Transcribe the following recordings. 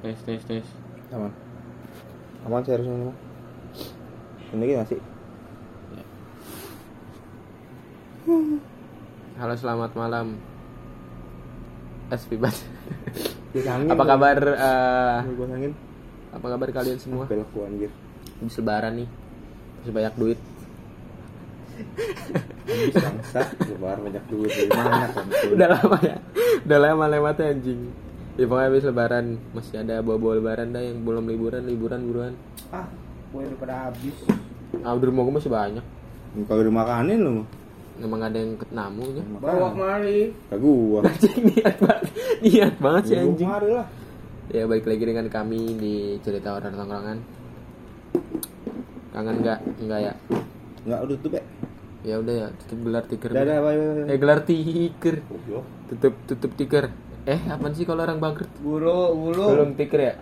tes tes tes. Aman. Aman sih harusnya ini mah ini gak sih halo selamat malam. SP Bat Bisa angin apa kabar eh, Gua angin apa kabar kalian semua? Belok anjir. Habis lebaran nih. Masih banyak duit. Habis bangsa lebar banyak duit. Dari mana kan udah lama ya. Udah lama lewatnya anjing ya pokoknya habis lebaran masih ada bawa-bawa lebaran dah yang belum liburan liburan buruan. Ah gue udah pada habis. Ah di rumah gue masih banyak. Kalau dimakanin lu. Emang ada yang kenamu ya bawa kemari. Ke gua. Anjing niat banget niat banget sih anjing. kemari lah. Ya balik lagi dengan kami di cerita orang tongkrongan. Kangen nggak? Nggak ya? Nggak udah tutup ya? Ya udah ya tutup gelar tiker dadah bye bye bye. Eh gelar tiker. Goblok. tutup tutup tiker eh apaan sih kalau orang bangkrut? Buru bulu belum tiker ya?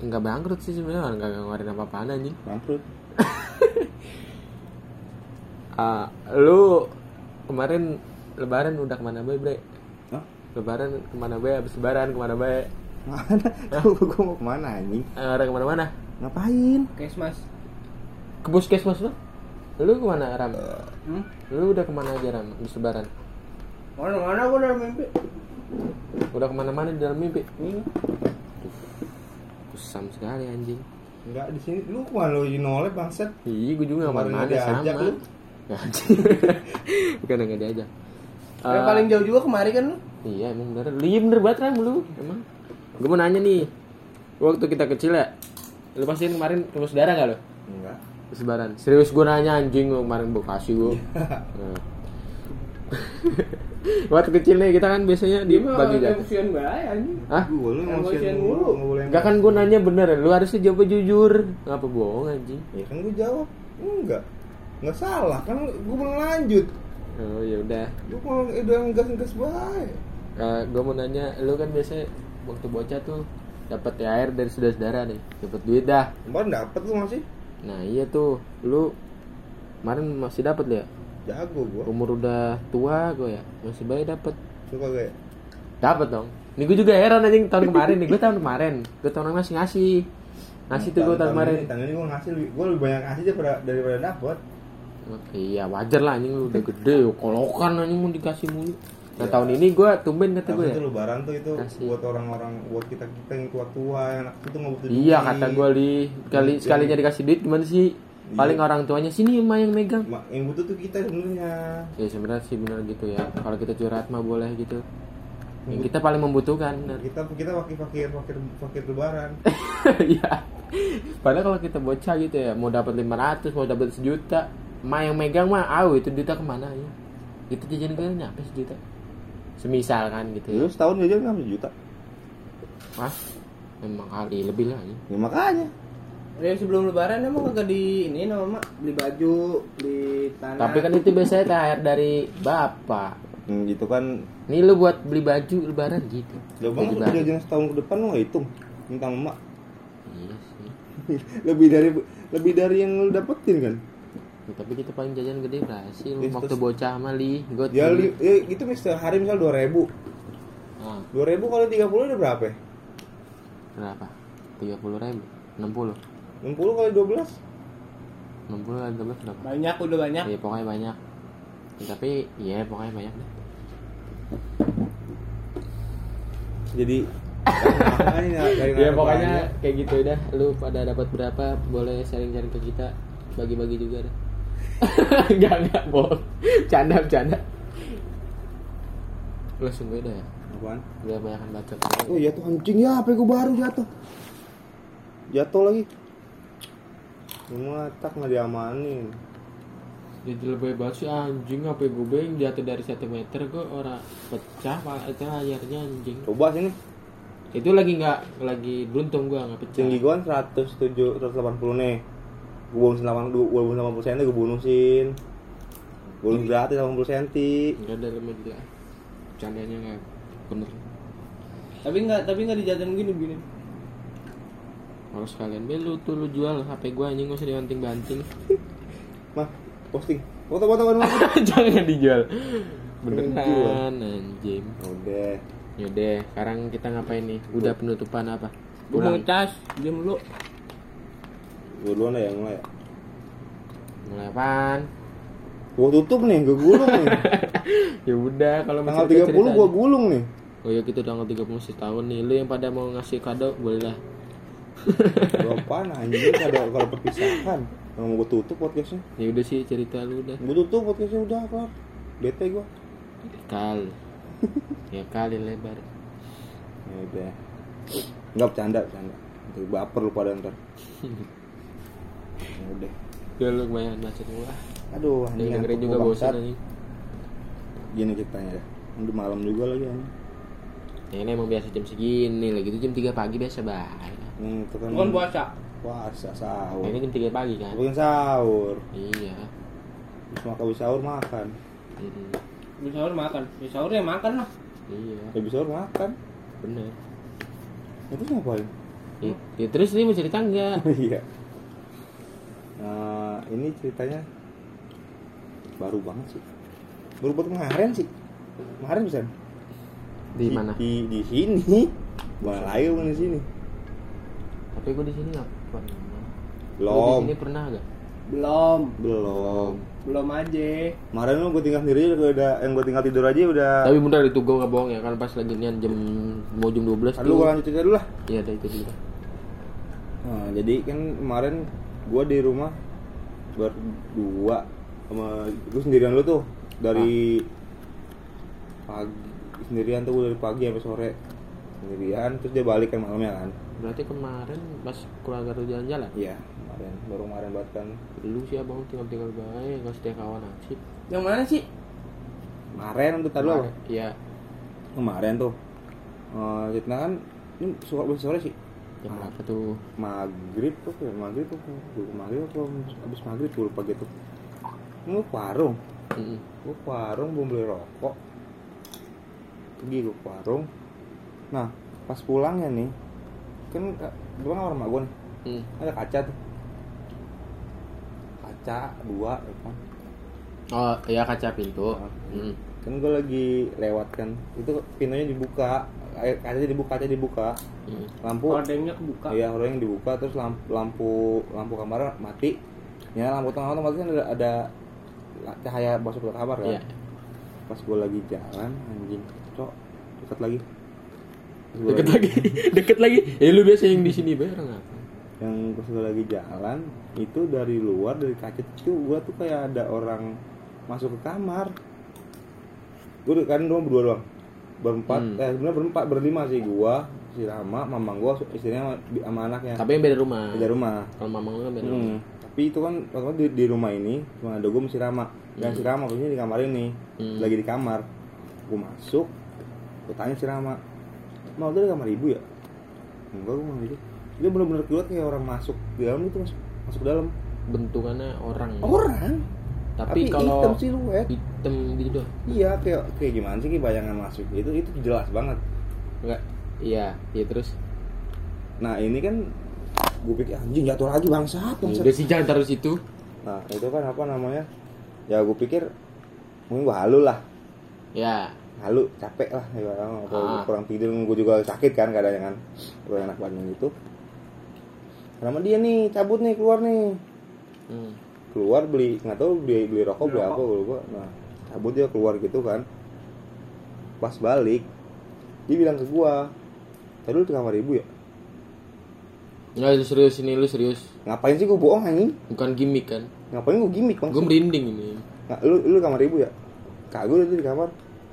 Nggak bangkrut sih sebenarnya orang nggak ngeluarin apa apaan anjing. Bangkrut. Ah, lu kemarin lebaran udah ke mana bay bre? Hah? lebaran ke mana bay abis lebaran ke mana bay mana? Gua, gua mau ke mana anjing? Eh, orang ke mana mana ngapain? Kesmas. Ke puskesmas lu lu ke mana ram? Hmm? lu udah ke mana aja ram abis lebaran? Mana mana gue udah mimpi udah ke mana-mana di dalam mimpi. Nih. kusam sekali anjing. Enggak di sini. Lu ke mana lu nolep bangsat. Iya gue juga Kemarin ke mana-mana nggak sama. lu. Bukan nggak diajak. Yang Eh, paling jauh juga kemari kan lu? Iya emang bener. Lu Iya bener banget Ram lu. Emang. Gue mau nanya nih. Waktu kita kecil ya Lu pastiin kemarin terus darah gak lu? enggak. Terus lebaran Serius gue nanya anjing lu kemarin Bekasi gue Nah. Waktu kecil nih kita kan biasanya dibagi jatah emosian banget anjing. Hah? lu Emosian mulu. mulu. nggak boleh Enggak kan gue nanya bener Lu harusnya jawab jujur. Ngapa bohong anjing? Ya kan gua jawab. Enggak. Enggak salah kan gua belum lanjut. Oh ya udah. Gua mau udah ngegas ngegas baik. Gue mau nanya Lu kan biasanya Waktu bocah tuh dapat THR dari saudara-saudara nih. Dapat duit dah. Kemarin dapet lu masih? Nah iya tuh, lu kemarin masih dapat ya? Jago gua Umur udah tua gue ya, masih baik dapat. suka gak ya Dapat dong. Nih gue juga heran anjing tahun kemarin nih, gue tahun kemarin, gue tahun masih ngasih. Ngasih tuh gue tahun kemarin. ini, tahun ini gua ngasih gua lebih banyak ngasih daripada daripada dapet Iya wajar lah anjing lu udah gede, kolokan anjing mau dikasih mulu. Nah Ya. tahun ini gue tumben kata gue ya. itu lebaran tuh itu Kasih. buat orang-orang buat kita kita yang tua-tua yang anak itu nggak butuh Iya duit. kata gue li, kali Iya. sekalinya dikasih duit gimana sih? Paling Iya. orang tuanya sini emak yang megang. Ma- yang butuh tuh kita sebenarnya Ya sebenarnya sih benar gitu ya. Kalau kita curhat mah boleh gitu. Yang kita paling membutuhkan. kita kita fakir fakir fakir fakir lebaran Iya. Padahal kalau kita bocah gitu ya, mau dapat 500, mau dapat sejuta, emak yang megang mah, ah itu duitnya ke mana ya? Itu jajan gue nyampe sejuta. Semisal kan gitu ya. Lu setahun jajan nggak sejuta Mas, memang kali lebih lagi. ya makanya Dari sebelum lebaran emang kagak di ini nama mak beli baju beli tanah Tapi kan itu biasanya THR dari bapak. hmm, gitu kan Nih lu buat beli baju lebaran gitu. bang lu baru. jajan setahun ke depan lu nggak hitung minta emak Iya sih. lebih dari lebih dari yang lu dapetin kan Ya, tapi kita paling jajan gede berhasil. Iya, Waktu terus- bocah mah li, gue ya, li, ya itu misal hari misal dua ribu Ah, dua ribu kali tiga puluh udah berapa ya? berapa? Tiga puluh ribu, enam puluh, enam puluh kali dua belas enam puluh kali berapa? banyak udah banyak Iya pokoknya banyak. Ya, tapi iya pokoknya banyak deh. jadi Ya pokoknya banyak. kayak gitu dah. Lu pada dapat berapa? Boleh sharing-sharing ke kita. Bagi-bagi juga dah. enggak enggak bohong. Canda canda. Langsung beda ya. Apaan? Udah banyak baca. Oh iya tuh anjing ya HP gue baru jatuh Jatuh lagi Cuma tak nggak diamanin Jadi lebih banget sih anjing apa gue beng jatuh dari satu meter gue orang pecah malah itu layarnya anjing. Coba sini Itu lagi nggak lagi beruntung gue nggak pecah. Tinggi gue kan 107, 180 nih Gue bonusin 8, gue bonusin 80 cm gue bonusin Bonus gratis 80 cm Enggak ada media. Candanya nggak bener. tapi nggak tapi nggak dijajan gini gini Kalau sekalian be lu tuh lu jual HP gua anjing gak usah dibanting-banting. Mah, posting Foto-foto kan Jangan dijual. Dijual. Beneran anjing. Udah Yaudah, sekarang kita ngapain nih? Udah penutupan apa? Gue mau ngecas, dia mulu. Gue duluan yang mulai ya. mulai apaan Gue tutup nih, gue gulung nih. ya udah kalau Tanggal masih ada 30 cerita gue aja. gulung nih. oh ya gitu tanggal 30 setahun nih lu yang pada mau ngasih kado boleh lah Gue apaan anjing kalau kalau perpisahan. Mau gue tutup podcastnya. ya udah sih cerita lu udah Gue tutup podcastnya udah kelar. Bete gue. kal ya kali lebar Ya udah. Enggak bercanda, bercanda. Nanti baper lu pada ntar. Ya udah. ya lu kebanyakan macet gua Aduh, anjing dengerin juga bosan anjing Gini ceritanya ya. Udah malam juga lagi anjing. ya ini emang biasa jam segini lagi itu jam 3 pagi biasa banget Hmm, itu kan Bukan puasa. puasa sahur. ini jam 3 pagi kan Bukan sahur. iya Habis makan habis sahur makan. Mm-mm. Habis sahur makan. Habis sahur ya makan lah. iya Habis sahur makan. bener Itu ngapain? ya, ya terus ini mau cerita enggak Iya. Nah, ini ceritanya baru banget sih. Baru buat kemarin sih. Kemarin bisa. di mana Di di sini. Bukan lagi bukan di sini. Tapi gua di sini nggak pernah Lu di Belum. sini pernah gak Belum. Belum. Belum aja. Kemarin lu gue tinggal sendiri udah udah yang gue tinggal tidur aja udah. tapi bener itu gua nggak bohong ya kan pas lagi nian jam mau jam 12 Aduh, gue lanjut cerita dulu lah. iya ada itu juga Nah, jadi kan kemarin gue di rumah berdua sama gue sendirian lu tuh dari pagi sendirian tuh gua dari pagi sampai sore sendirian terus dia balik kan malamnya kan berarti kemarin pas keluarga lu jalan-jalan? Iya kemarin. Baru kemarin banget kan. Lu sih abang tinggal-tinggal baik nggak setia kawan asik Yang mana sih? kemarin tuh tadi iya. Kemarin tuh. Eh kita kan ini suka besok sore sih. Jam berapa tuh? maghrib tuh ya maghrib tuh. Gue maghrib atau habis maghrib gue lupa gitu. Gue warung. Mm-mm. gue ke warung belum beli rokok. Pergi gue ke warung. Nah pas pulangnya nih kan gue kan kamar mak gue nih Hmm. ada kaca tuh kaca dua ya kan oh iya kaca pintu Mm. kan gue lagi lewat kan itu pintunya dibuka kacanya dibuka kaca dibuka Mm. lampu Hordengnya kebuka. Iya, yang dibuka terus lampu lampu, lampu kamar mati. Ya, lampu tengah otomatis kan ada, ada cahaya masuk ke kamar kan. Iya. Pas gue lagi jalan, anjing, cok, dekat lagi. Deket lagi deket lagi ya lu biasa yang di sini bareng apa Yang pas gue lagi jalan, itu dari luar dari kaca itu gue tuh kayak ada orang masuk ke kamar. Gue kan rumah berdua doang. Berempat, Hmm. eh sebenarnya berempat, berlima sih gua, si Rama, mamang gua, istrinya sama, sama anaknya. tapi yang beda rumah Beda rumah. kalau mamang lu kan beda rumah Hmm. Tapi itu kan waktu di, di rumah ini cuma ada gue masih Rama. Dan si Rama posisinya di kamar ini. Hmm. Lagi di kamar. Gue masuk. Gue tanya si Rama. Mau tuh di kamar ibu ya? Enggak gue gitu. Dia bener-bener keluar kayak orang masuk di dalam itu masuk masuk ke dalam. bentukannya orang Orang. tapi, hitam kalau siluet. hitam gitu doang Iya kayak kayak gimana sih kayak bayangan masuk itu itu jelas banget. enggak iya iya terus Nah ini kan gue pikir anjing jatuh lagi bangsat. Ya bangsat. udah sih jangan taruh situ Nah itu kan apa namanya? Ya gue pikir mungkin gue halu lah. ya halu capek lah ya kalau Ah. kurang tidur gue juga sakit kan kadang kan. Gue enak badan gitu. Sama dia nih cabut nih keluar nih. Hmm. keluar beli nggak tahu beli beli rokok Beli beli apa gue lupa. Nah cabut dia keluar gitu kan. Pas balik dia bilang ke gua tadi lu di kamar ibu ya? Nggak lu serius ini lu serius. Ngapain sih gua bohong anjing? Bukan gimmick kan? Ngapain gua gimmick bang gue merinding ini. Nggak, lu lu kamar ibu ya? Kagak lu di kamar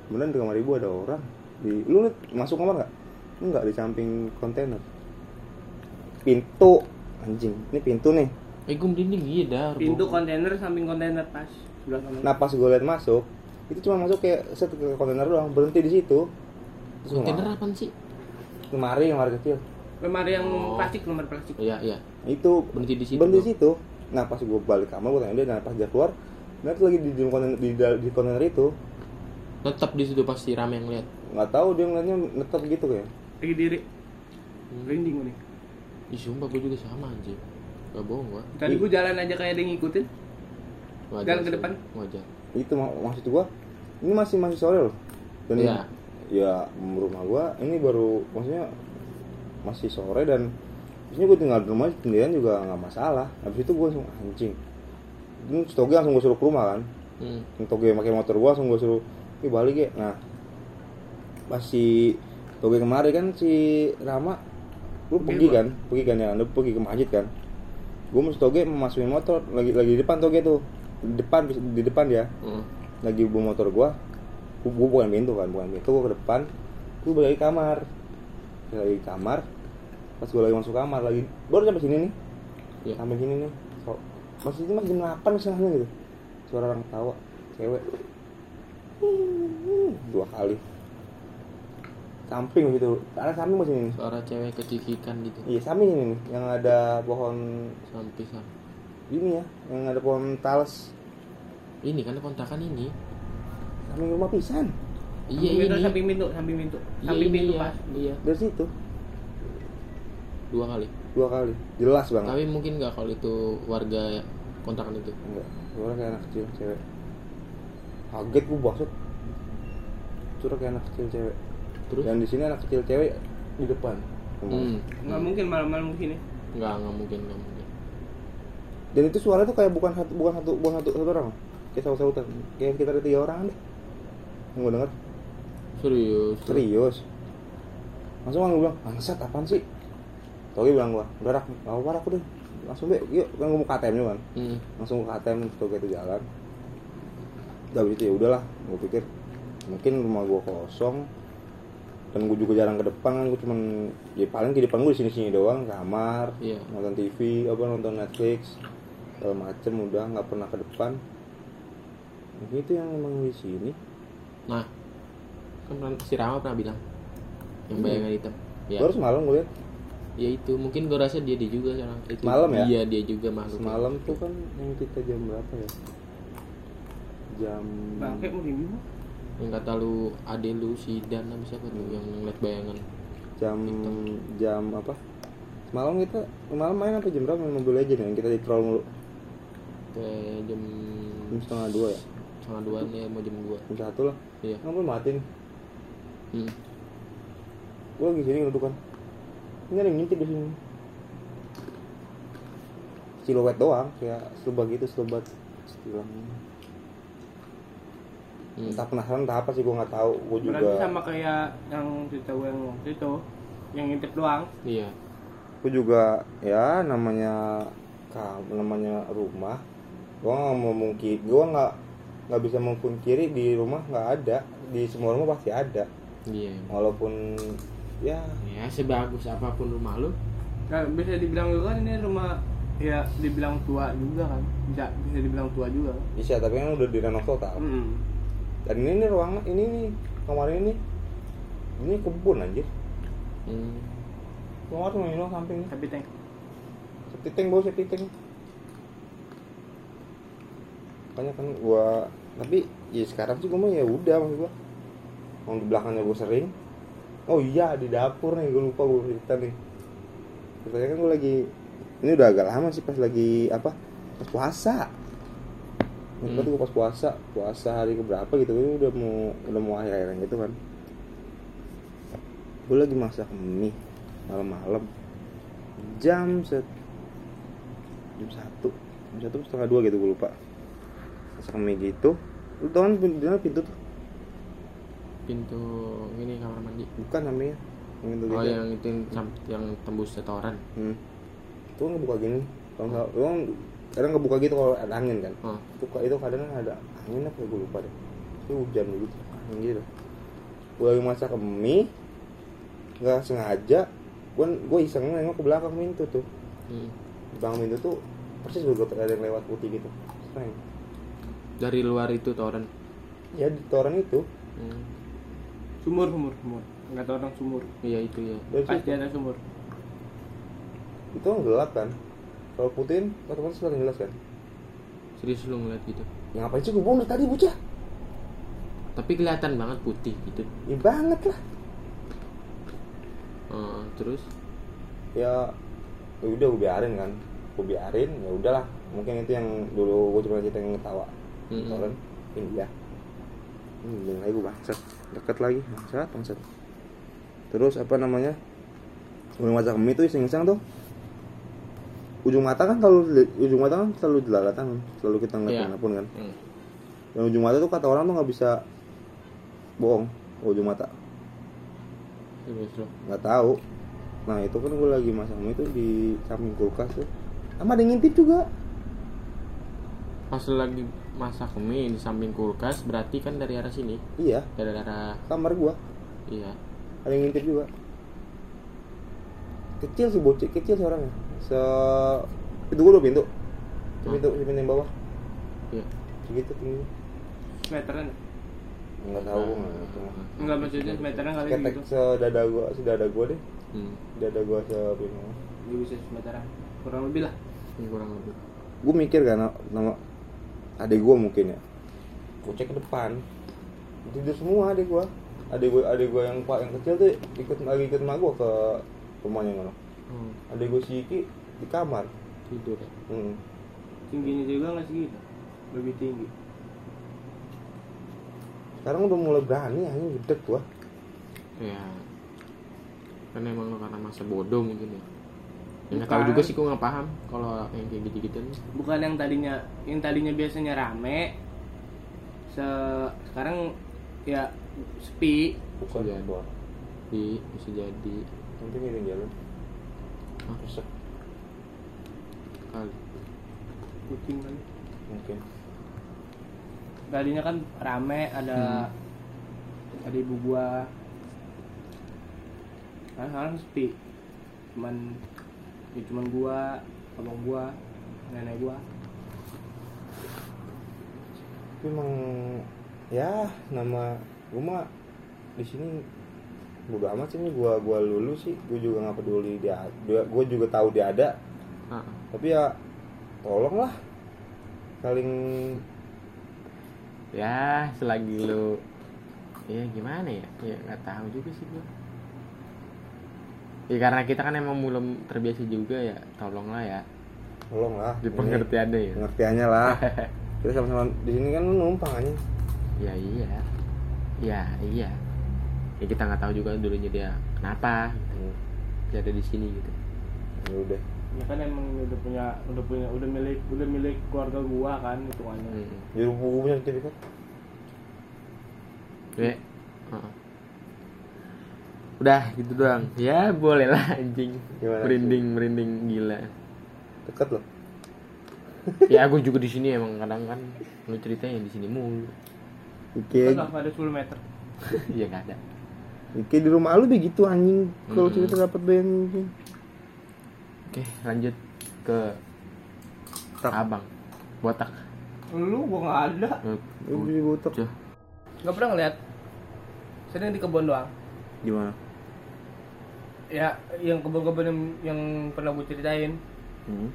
beneran di kamar ibu ada orang. Di lu liat masuk kamar nggak? Enggak di samping kontainer. Pintu. Anjing ini pintu nih. Eh gue merinding iya dah Pintu kontainer samping kontainer pas. Sebelah kanan. nah pas gue liat masuk itu cuma masuk kayak set ke kontainer doang. Berhenti di situ. Terus kontainer apaan sih? Lemari lemari kecil. Lemari yang Oh. plastik, lemari plastik. iya iya. Itu berhenti di situ berhenti di situ. Nah pas gue balik kamar gue tanya dia nah pas dia keluar? Dia tuh lagi di, di kontainer di, di kontainer itu tetap di situ pasti rame yang lihat nggak tahu dia ngeliatnya netep gitu kayak Lagi diri. Merinding gue nih. Ih sumpah gue juga sama anjir Gak bohong gua Tadi gue jalan aja kayak ada yang ngikutin. Wajar Jalan ke depan. Wajar itu mak- maksud gua ini masih masih sore loh dan Iya. ya rumah gua ini baru maksudnya masih sore dan Terusnya gue tinggal di rumah sendirian juga nggak masalah. Habis itu gue langsung anjing. Ini Toge langsung gue suruh ke rumah kan. Hmm. Toge pakai motor gue langsung gue suruh, "Ih balik ya." Nah, si Toge kemarin kan si Rama lu pergi kan, pergi kan ya, lu pergi ke masjid kan. Gue mesti Toge memasukin motor lagi lagi di depan Toge tuh. Di depan di depan ya. Hmm. Lagi bawa motor gua. Gua, gua bukan pintu kan, bukan pintu gua ke depan. Gua balik di kamar. Lagi di kamar. Pas gua lagi masuk kamar lagi baru sampai sini nih. Iya. Sampai sini nih. So, masih masih jam 8 setengahnya gitu. Suara orang ketawa, cewek. Dua kali. Samping gitu. Karena samping masih ini. Suara cewek kecikikan gitu. Iya, samping ini nih yang ada pohon Sampai sam- ini ya, yang ada pohon talas Ini kan kontrakan ini. samping rumah pisan. Iya ini. samping pintu, samping pintu. Iya, Samping pintu iya. pas. Iya. Dari situ Dua kali. dua kali. Jelas banget. Tapi mungkin nggak kalau itu warga kontrakan itu. Enggak, kayak anak kecil cewek. Kaget gua basut. Suara kayak anak kecil cewek. Terus? Dan di sini anak kecil cewek di depan. Hmm. Nggak mungkin malam-malam begini. Nggak nggak mungkin nggak mungkin. Dan itu suara tuh kayak bukan satu bukan satu bukan satu, satu orang. Kayak saut-sautan. Kayak kita ada tiga orang deh. Yang gua denger Serius. serius. Langsung orang bilang, "Bangsat apaan sih?" Togi bilang gua, "Udah rak, enggak apa aku deh." Langsung deh, yuk kan gua mau KTM nya kan. Hmm. langsung ke KTM Toge itu jalan habis itu ya udahlah gue pikir mungkin rumah gue kosong dan gue juga jarang ke depan kan gue cuman ya paling di depan gue di sini sini doang kamar Iya. nonton TV apa nonton Netflix segala macem udah nggak pernah ke depan mungkin itu yang emang di sini Nah, kan pernah- si Rama pernah bilang yang bayangan hitam. Ya. baru semalam gue lihat Ya itu mungkin gue rasa dia dia juga sekarang itu. Malam ya? Iya dia juga makhluk. semalam tuh kan yang kita jam berapa ya jam Bangke mau mana? Yang kata lu ade lu si Dan apa siapa tuh yang ngeliat bayangan. jam jam apa? Semalam kita semalam main apa jam berapa? Main Mobile Legend yang kita di troll mulu. Kayak jam jam setengah dua ya? Setengah dua nih mau jam dua. jam satu lah. Iya. ngapain matiin. Hmm. gue lagi sini ngeduduk kan ini ada yang ngintip di sini. Siluet doang kayak selebat gitu selebat stilang Hmm. entah penasaran entah apa sih gue nggak tahu gue Berarti juga sama kayak yang cerita gue yang waktu itu yang ngintip doang. Iya. gue juga ya namanya namanya rumah gue nggak mau mungkin gue nggak nggak bisa memungkiri di rumah nggak ada di semua rumah pasti ada Iya. walaupun ya Ya sebagus apa pun rumah lu. Nah, bisa dibilang juga kan ini rumah ya dibilang tua juga kan. Bisa bisa dibilang tua juga. bisa tapi kan udah direnov total Hmm. Dan ini nih ruangan ini nih kamar ini. Ini kebun anjir. Hmm. kamar tuh doang samping. Tapi tank. septic tank bau septic tank. Makanya kan gua tapi ya sekarang sih gua mah ya udah maksud gua. Mau di belakangnya gua sering. Oh iya di dapur nih gua lupa gua cerita nih. Ceritanya kan gua lagi ini udah agak lama sih pas lagi apa pas puasa Hmm. Waktu gua pas puasa puasa hari keberapa gitu ini udah mau udah mau akhir akhiran gitu kan gua lagi masak mie malam-malam jam set jam satu jam satu setengah dua gitu gue lupa masak mie gitu lu tau kan pintu, pintu tuh Pintu ini kamar mandi. bukan namanya yang pintu Oh gitu yang itu yang, yang tembus setoran. hmm. tuh ngebuka gini kalau nggak kadang ngebuka gitu kalau ada angin kan Oh. itu itu kadang ada angin apa ya gue lupa deh itu hujan gitu angin gitu gue lagi masak mie nggak sengaja gue gue iseng nengok ke belakang pintu tuh Hmm. di belakang pintu tuh persis gue ada yang lewat putih gitu. Dari luar itu toren. ya di toren itu Hmm. Sumur sumur sumur. Enggak tahu orang sumur. Iya itu ya. dari Pasti situ. ada sumur. itu gelap kan kalau putihin otomatis kelihatan jelas kan? Serius lu ngeliat gitu. ya ngapain sih gue dari tadi bocah? Tapi kelihatan banget putih gitu. ya banget lah. Oh, terus? Ya ya udah gue biarin kan? Gue biarin ya udahlah. Mungkin itu yang dulu gue cuma cerita yang ketawa. Mm-mm. Toren ini dia. Ini bilang lagi gue bangsat. Deket lagi bangsat bangsat. Terus apa namanya? Ujung mata kami itu iseng-iseng tuh. Ujung mata kan selalu ujung mata kan selalu jelalatan, selalu kita ngeliat Iya. mana pun kan. Hmm. Yang ujung mata tuh kata orang tuh nggak bisa bohong ujung mata. Lo. nggak tahu. Nah itu kan gue lagi masang itu di samping kulkas tuh. Sama ada ngintip juga. Pas lagi masak mie di samping kulkas berarti kan dari arah sini. Iya, Dari arah kamar gua iya. ada yang ngintip juga. Kecil sih bocil, kecil sih orangnya. Se itu gua dua pintu. Hmm. Pintu, pintu yang bawah. Iya. Segitu tinggi. meteran Nggak tahu gua nggak tahu. enggak maksudnya meteran kali Ketek gitu sedada gua, sedada gua deh. Hmm. Dada gua sepintu. dia bisa meteran kurang lebih lah Ini kurang lebih. Gue mikir kan nama adik gua mungkin ya. Gue cek ke depan. Tidur semua adik gua. Adik gua adik gua yang pak yang kecil tuh ikut lagi ikut emak gua ke rumahnya ngono. Hmm. Adik gua si Iki di kamar. Tidur ya. Hmm. tingginya juga nggak segitu lebih tinggi Sekarang udah mulai berani anjing gedek gua. Ya. Kan emang lo karena masa bodoh mungkin ya. Ya Bukan. tahu juga sih gue nggak paham kalau yang kayak gitu-gitu bukan yang tadinya yang tadinya biasanya rame se sekarang ya sepi Bukan. Bor. Di bisa jadi Nanti ngirim jalan. Hah? Rusak kali. kucing kali mungkin. tadinya kan rame ada ada ibu gua nah, sekarang sepi cuman ya cuman gua abang gua nenek gua Tapi emang ya nama gua mah di sini bodo amat sih nih gua gua lulus sih. Gua juga nggak peduli dia gua juga tahu dia ada. Ah, tapi ya tolonglah saling ya selagi lu ya gimana ya? Ya nggak tahu juga sih gue ya karena kita kan emang belum terbiasa juga ya tolonglah ya. Tolonglah di Ini pengertiannya ya. Pengertiannya lah. Kita sama-sama di sini kan lu numpang aja. Ya iya. Ya iya ya kita nggak tahu juga dulunya dia kenapa gitu. dia ada di sini gitu. Ya udah. Ya kan emang udah punya udah punya udah milik udah milik keluarga gua kan hitungannya hmm. jadi buku punya sertifikat ya. Heeh. udah gitu doang. Ya boleh lah anjing. Gimana, merinding merinding gila. Dekat loh. Ya aku juga di sini emang kadang kan lu ceritanya di sini mulu. Oke, kan nggak ada 10 meter. Iya nggak ada oke di rumah lu begitu anjing. Kalau cerita dapat band mungkin. oke lanjut ke Tak. abang botak lu gua nggak ada Lu beli botak. Cih, nggak pernah ngeliat sering di kebun doang Gimana? ya yang kebun-kebun yang, yang pernah gue ceritain Hmm.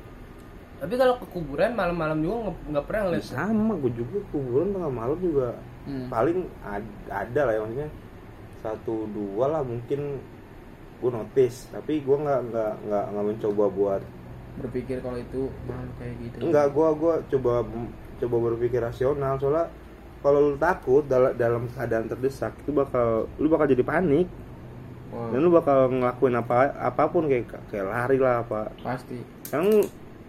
tapi kalau ke kuburan malam-malam juga nggak- nggak pernah ngeliat Sama, gue juga kuburan tengah malam juga Hmm. paling ad- ada lah ya maksudnya satu dua lah mungkin gue notice. Tapi gue nggak nggak nggak nggak mencoba buat berpikir kalau itu makhluk kayak gitu. Enggak gue gua coba coba berpikir rasional. Soalnya kalau lu takut dalam dalam keadaan terdesak itu bakal lu bakal jadi panik. Wah, dan lu bakal ngelakuin apa apa pun kayak kayak lari lah apa. Pasti. Kan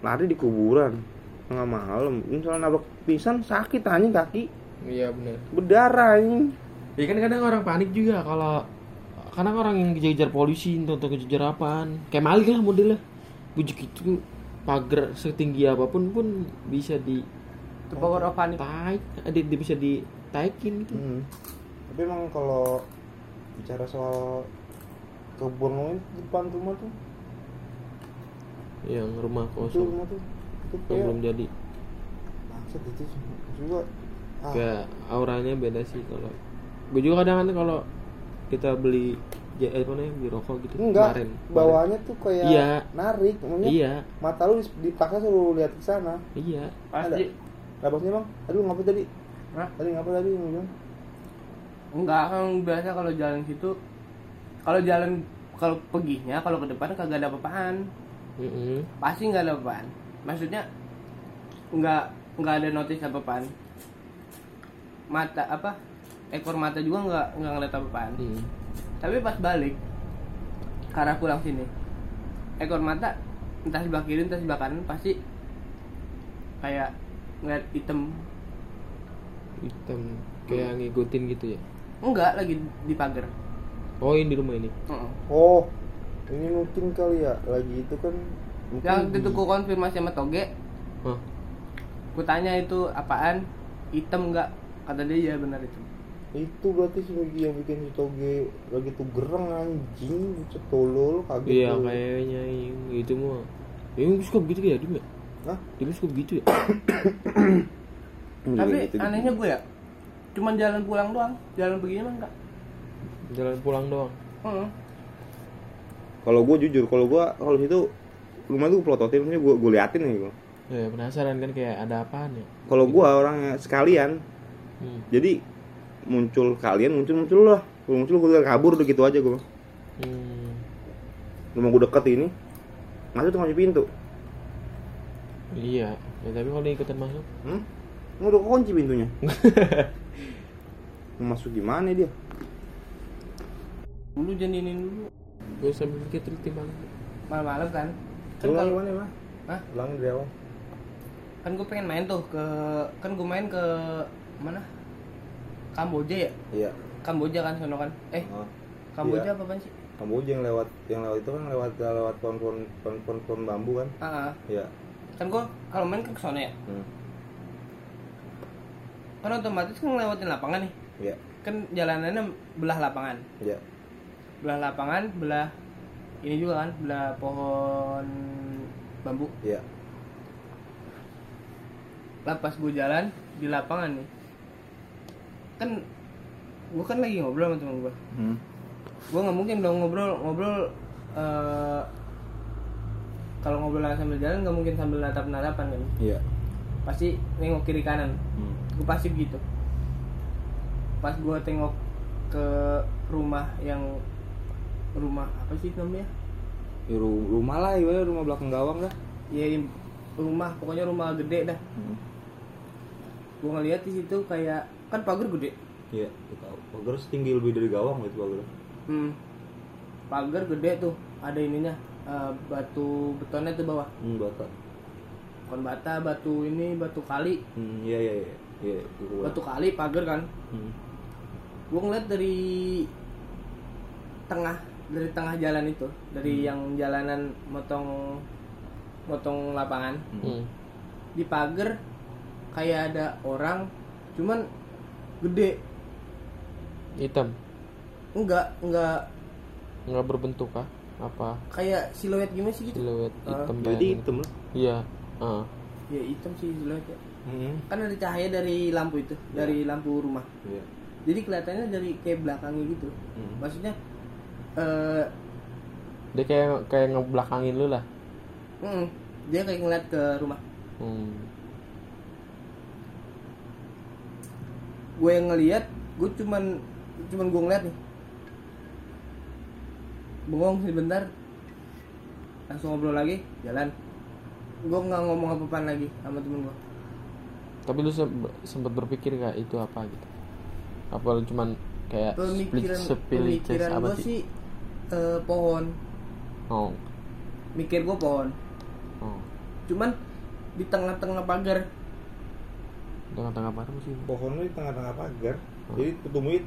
lari di kuburan tengah malam. Misalnya nabrak pisan sakit anjing kaki. Iya benar berdarah anjing ya kan kadang orang panik juga kalau kadang orang yang kejar-kejar polisi entah entah kejar apaan. Kayak maling lah modelnya bujuk itu pagar setinggi apa pun pun bisa di the power of panik. Taik di, di- bisa ditaikin gitu. Hmm. Tapi emang kalau bicara soal kebun depan rumah tuh, yang rumah itu kosong. rumah tuh, itu yang belum jadi. Bangsat itu juga. Ah, kayak auranya beda sih kalau gue juga kadang kadang kalau kita beli ya eh, mana ya, beli rokok gitu enggak, kemarin bawahnya tuh kayak Iya. narik, maksudnya iya mata lu dipaksa suruh lihat ke sana. iya pasti Lah bosnya bang, aduh ngapa tadi? Hah? Tadi ngapa tadi? Bilang, enggak kan biasa kalau jalan situ kalau jalan kalau perginya kalau ke depan kagak ada apa-apaan Mm-mm. pasti nggak ada apa-apaan maksudnya nggak nggak ada notice apa-apaan mata apa ekor mata juga nggak nggak ngeliat apa-apaan Mm. tapi pas balik karena pulang sini ekor mata entah sebelah kiri entah sebelah kanan pasti kayak ngeliat hitam. Hitam kayak ngikutin gitu ya? Enggak lagi di pagar. Oh ini di rumah ini? Heeh. Oh, ini mungkin kali ya? Lagi itu kan mungkin yang itu di- gue konfirmasi sama toge. Hah? gue tanya itu apaan? Hitam enggak? Kata dia ya benar itu itu berarti sebagai yang bikin si toge lagi tuh gereng anjing cetolol kaget iya tuh. kayaknya yang itu mah yang suka begitu ya dia nggak? Hah? dia suka begitu ya tapi gitu, gitu. anehnya gue ya cuman jalan pulang doang jalan begini mah enggak jalan pulang doang Heeh. kalau gue jujur kalau gue kalau situ rumah tuh pelototin maksudnya gue gue liatin nih gue ya penasaran kan kayak ada apaan ya kalau gue orangnya sekalian hmm. jadi muncul kalian muncul muncul lah. Kalau muncul gue kabur udah gitu aja gue Hmm. rumah gue deket ini. Masuk tuh ngasih pintu. Iya. Ya tapi kalau ikutan masuk hmm? Nggak udah kunci pintunya. Mau masuk gimana dia? Dulu janinin dulu. Gue sambil mikir teliti malam malam-malam kan? Kan ulang kalau gimana mah Hah? ulangin dari awal. Kan gue pengen main tuh ke kan gue main ke mana Kamboja ya? Iya. Kamboja kan sono kan? Eh oh. Kamboja Iya. apa sih? Kamboja yang lewat yang lewat itu kan lewat lewat pohon-pohon pohon-pohon pohon bambu kan? Ah. iya. Kan gue kalau main ke sono ya? Hmm. kan otomatis kan ngelewatin lapangan nih? Iya. Kan jalanannya belah lapangan. Iya. Belah lapangan belah ini juga kan belah pohon bambu. Iya. Lah pas gue jalan di lapangan nih kan gue kan lagi ngobrol sama temen gue hmm. gue nggak mungkin dong ngobrol ngobrol eh, kalau ngobrol sambil jalan nggak mungkin sambil natap natapan kan. Iya. Pasti nengok kiri kanan. Hmm. gue pasti gitu pas gue tengok ke rumah yang rumah apa sih namanya? Ya, ru- rumah lah ya rumah belakang gawang dah. Ya rumah pokoknya rumah gede dah. Hmm. gue ngeliat di situ kayak kan pagar gede. Iya pagar setinggi lebih dari gawang itu pagar. Hmm. pagar gede tuh ada ininya eh, batu betonnya tuh bawah. Hmm bata. Bukan bata batu ini batu kali. Hmm iya iya iya. Iya batu kali pagar kan. Hmm. gue ngeliat dari tengah dari tengah jalan itu dari yang jalanan motong motong lapangan. Hmm. di pagar kayak ada orang cuman gede. Hitam? Enggak enggak. Nggak berbentuk kah apa? Kayak siluet gimana sih gitu? Siluet Ah. hitam jadi kayak hitam lah. Iya ah. ya hitam sih siluetnya hmm. kan ada cahaya dari lampu itu dari lampu rumah. Iya. Jadi kelihatannya dari kayak belakangnya gitu. Hmm. maksudnya eh dia kayak kayak ngebelakangin lu lah. Mm, dia kayak ngeliat ke rumah. Hmm. Gue yang ngeliat gue cuman cuman gue ngeliat nih. Bengong sebentar langsung ngobrol lagi jalan. Gue nggak ngomong apa-apaan lagi sama temen gue. Tapi lu sem- sempat berpikir gak itu apa gitu? Apa lu cuman kayak split pemikiran pemikiran gue sih eh, pohon. Oh. Mikir gue pohon. Oh. Cuman di tengah-tengah pagar tengah-tengah mana sih? Pohonnya di tengah-tengah pagar. Hmm. jadi ketumit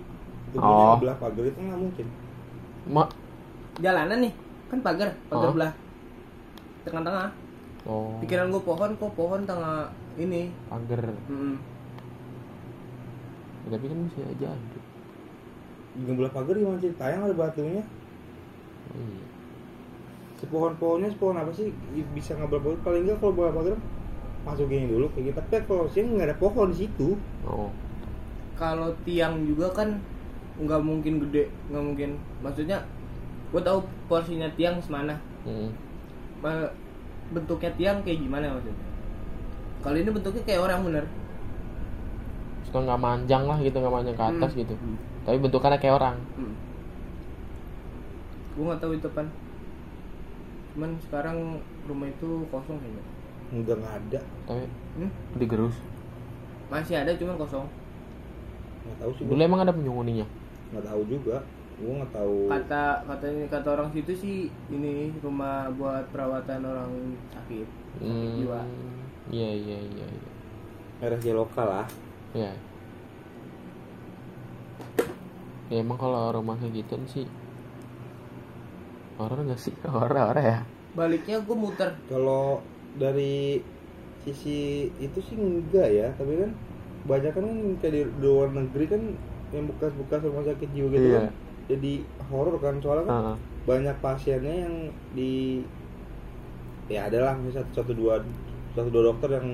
Oh. ketumit belah pagar itu nggak mungkin. Mak jalanan nih kan pagar pagar Oh. belah. Tengah-tengah. Oh. Pikiran gue pohon kok pohon tengah ini. Pagar. Mm-mm. Ya, tapi kan bisa aja. Ada di belah pagar gimana sih? Tayang ada batunya. Iya. sepohon-pohonnya sepohon apa sih? Bisa ngebelah pagar paling enggak kalau belah pagar masuk gini dulu kayak gitu. Tapi kalau sih nggak ada pohon di situ. Oh. Kalau tiang juga kan nggak mungkin gede nggak mungkin. Maksudnya gue tahu porsinya tiang semana. Hmm. Ma- bentuknya tiang kayak gimana maksudnya? Kalau ini bentuknya kayak orang bener. Suka nggak manjang lah gitu nggak manjang ke atas Hmm. gitu tapi bentukannya kayak orang. Hmm. gue nggak tahu itu pan. Cuman sekarang rumah itu kosong kayaknya nggak nggak ada. Tapi hmm? digerus masih ada cuman kosong. Nggak tahu sih dulu gua. emang ada penghuninya nggak tahu juga. Gue nggak tahu. Kata katanya kata orang situ sih ini rumah buat perawatan orang sakit. Sakit Hmm, jiwa. Iya iya iya iya. RSJ lokal lah ya ya emang kalau rumah kayak gitu sih horor nggak sih? Horor ya? Baliknya gue muter. Kalau dari sisi itu sih enggak ya tapi kan banyak kan kayak di luar negeri kan yang bekas-bekas rumah sakit jiwa gitu Iya. kan jadi horor kan soalnya kan Heeh. banyak pasiennya yang di ya adalah misalnya satu, satu dua satu dua dokter yang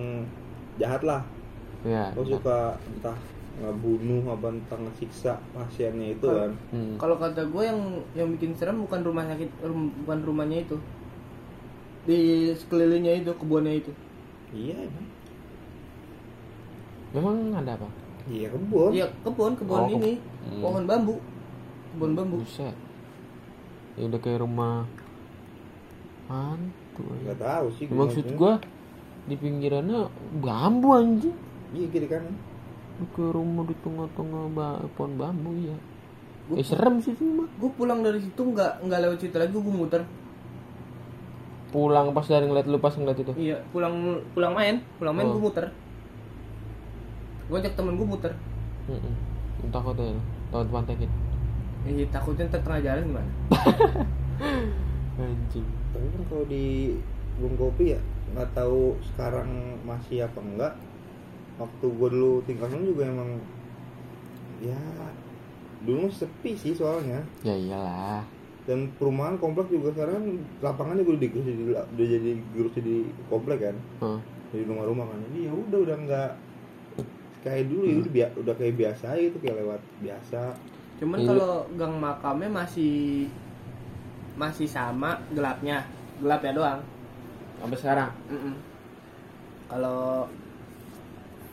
jahat lah ya lo suka entah ngebunuh apa entah ngesiksa pasiennya itu kan Hmm. kalau kata gue yang yang bikin serem bukan rumah sakit rum- bukan rumahnya itu di sekelilingnya itu kebunnya itu. Iya emang memang ada apa? Iya kebun. Iya kebun kebun Oh, ini. Hmm. pohon bambu. Kebun bambu. Buset. Ya udah kayak rumah hantu ya. nggak tahu sih Ya, maksud gua di pinggirannya bambu anjing. Iya kiri kanan. Ke rumah di tengah-tengah ba- pohon bambu ya Gua- eh serem sih sih mah gue pulang dari situ nggak nggak lewat situ lagi gue muter pulang pas dari ngeliat lu pas ngeliat itu? Iya pulang pulang main pulang main Oh. gue muter. Gue ajak temen gue muter. Mm-mm. takut ya takut pantekin? Iya takutnya ntar tengah jalan gimana? Anjing. Tapi kan kalau di Bung Kopi ya nggak tahu sekarang masih apa enggak. Waktu gue dulu tinggal sana juga emang ya dulu sepi sih soalnya. Ya iyalah dan perumahan komplek juga sekarang lapangan juga udah digerus jadi udah jadi gerus di komplek kan. Hah. jadi rumah-rumah kan. Jadi ya udah udah nggak kayak dulu. Ya udah, udah kayak biasa gitu kayak lewat biasa. Cuman Iya. kalau gang makamnya masih masih sama gelapnya. Gelap ya doang. Sampai sekarang? Mm-mm. kalau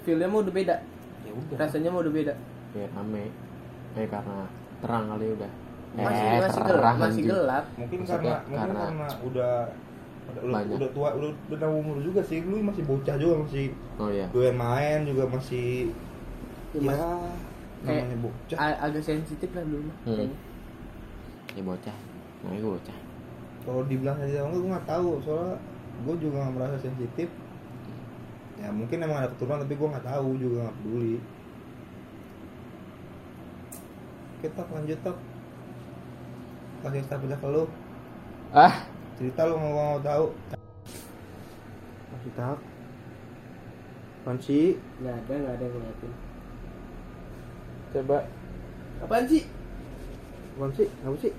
feelnya mau udah beda. Ya udah. Rasanya mau udah beda. Ya rame. Eh karena terang kali udah masih eh, masih terang, gelap masih anjing. gelap. Mungkin Maksudnya karena mungkin karena- karena udah Banyak. udah tua udah udah umur juga sih. Lu masih bocah juga masih oh iya. doyan main juga masih Ya, ya, namanya bocah. a- agak sensitif lah dulu Hmm. ya bocah. Namanya gua bocah. Kalau dibilang sensitif enggak gue nggak tahu. Soalnya gue juga nggak merasa sensitif. Ya mungkin emang ada keturunan tapi gue nggak tahu juga nggak peduli. Kita lanjut tak kasih start aja ke lu. Ah? Cerita lu mau mau tahu. Masih tak apaan sih nggak ada nggak ada yang ngeliatin coba. Apaan sih? Apaan sih? Apa sih?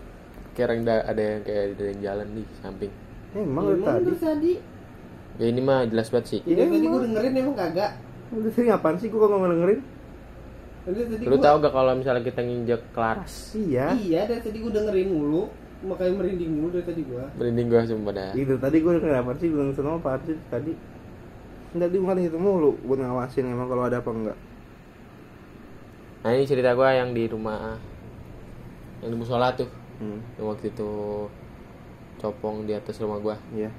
Kira ada ada yang kayak ada yang jalan di samping. Eh, emang Ya, tadi? tadi? Ya ini mah jelas banget sih. Ya, dari tadi gue dengerin emang kagak. Lu sering apaan sih? Gua nggak dengerin lu gua- tahu gak kalau misalnya kita nginjek kelaras iya. Iya dari tadi gue dengerin mulu. Makanya merinding mulu dari tadi gua. Merinding gua sumpah dah. Gitu tadi gue denger apa sih gue nonton apa sih tadi. Nggak di mana itu mulu buat ngawasin emang kalau ada apa enggak. Nah ini cerita gua yang di rumah yang di musola tuh. Hmm. yang waktu itu copong di atas rumah gua. Iya.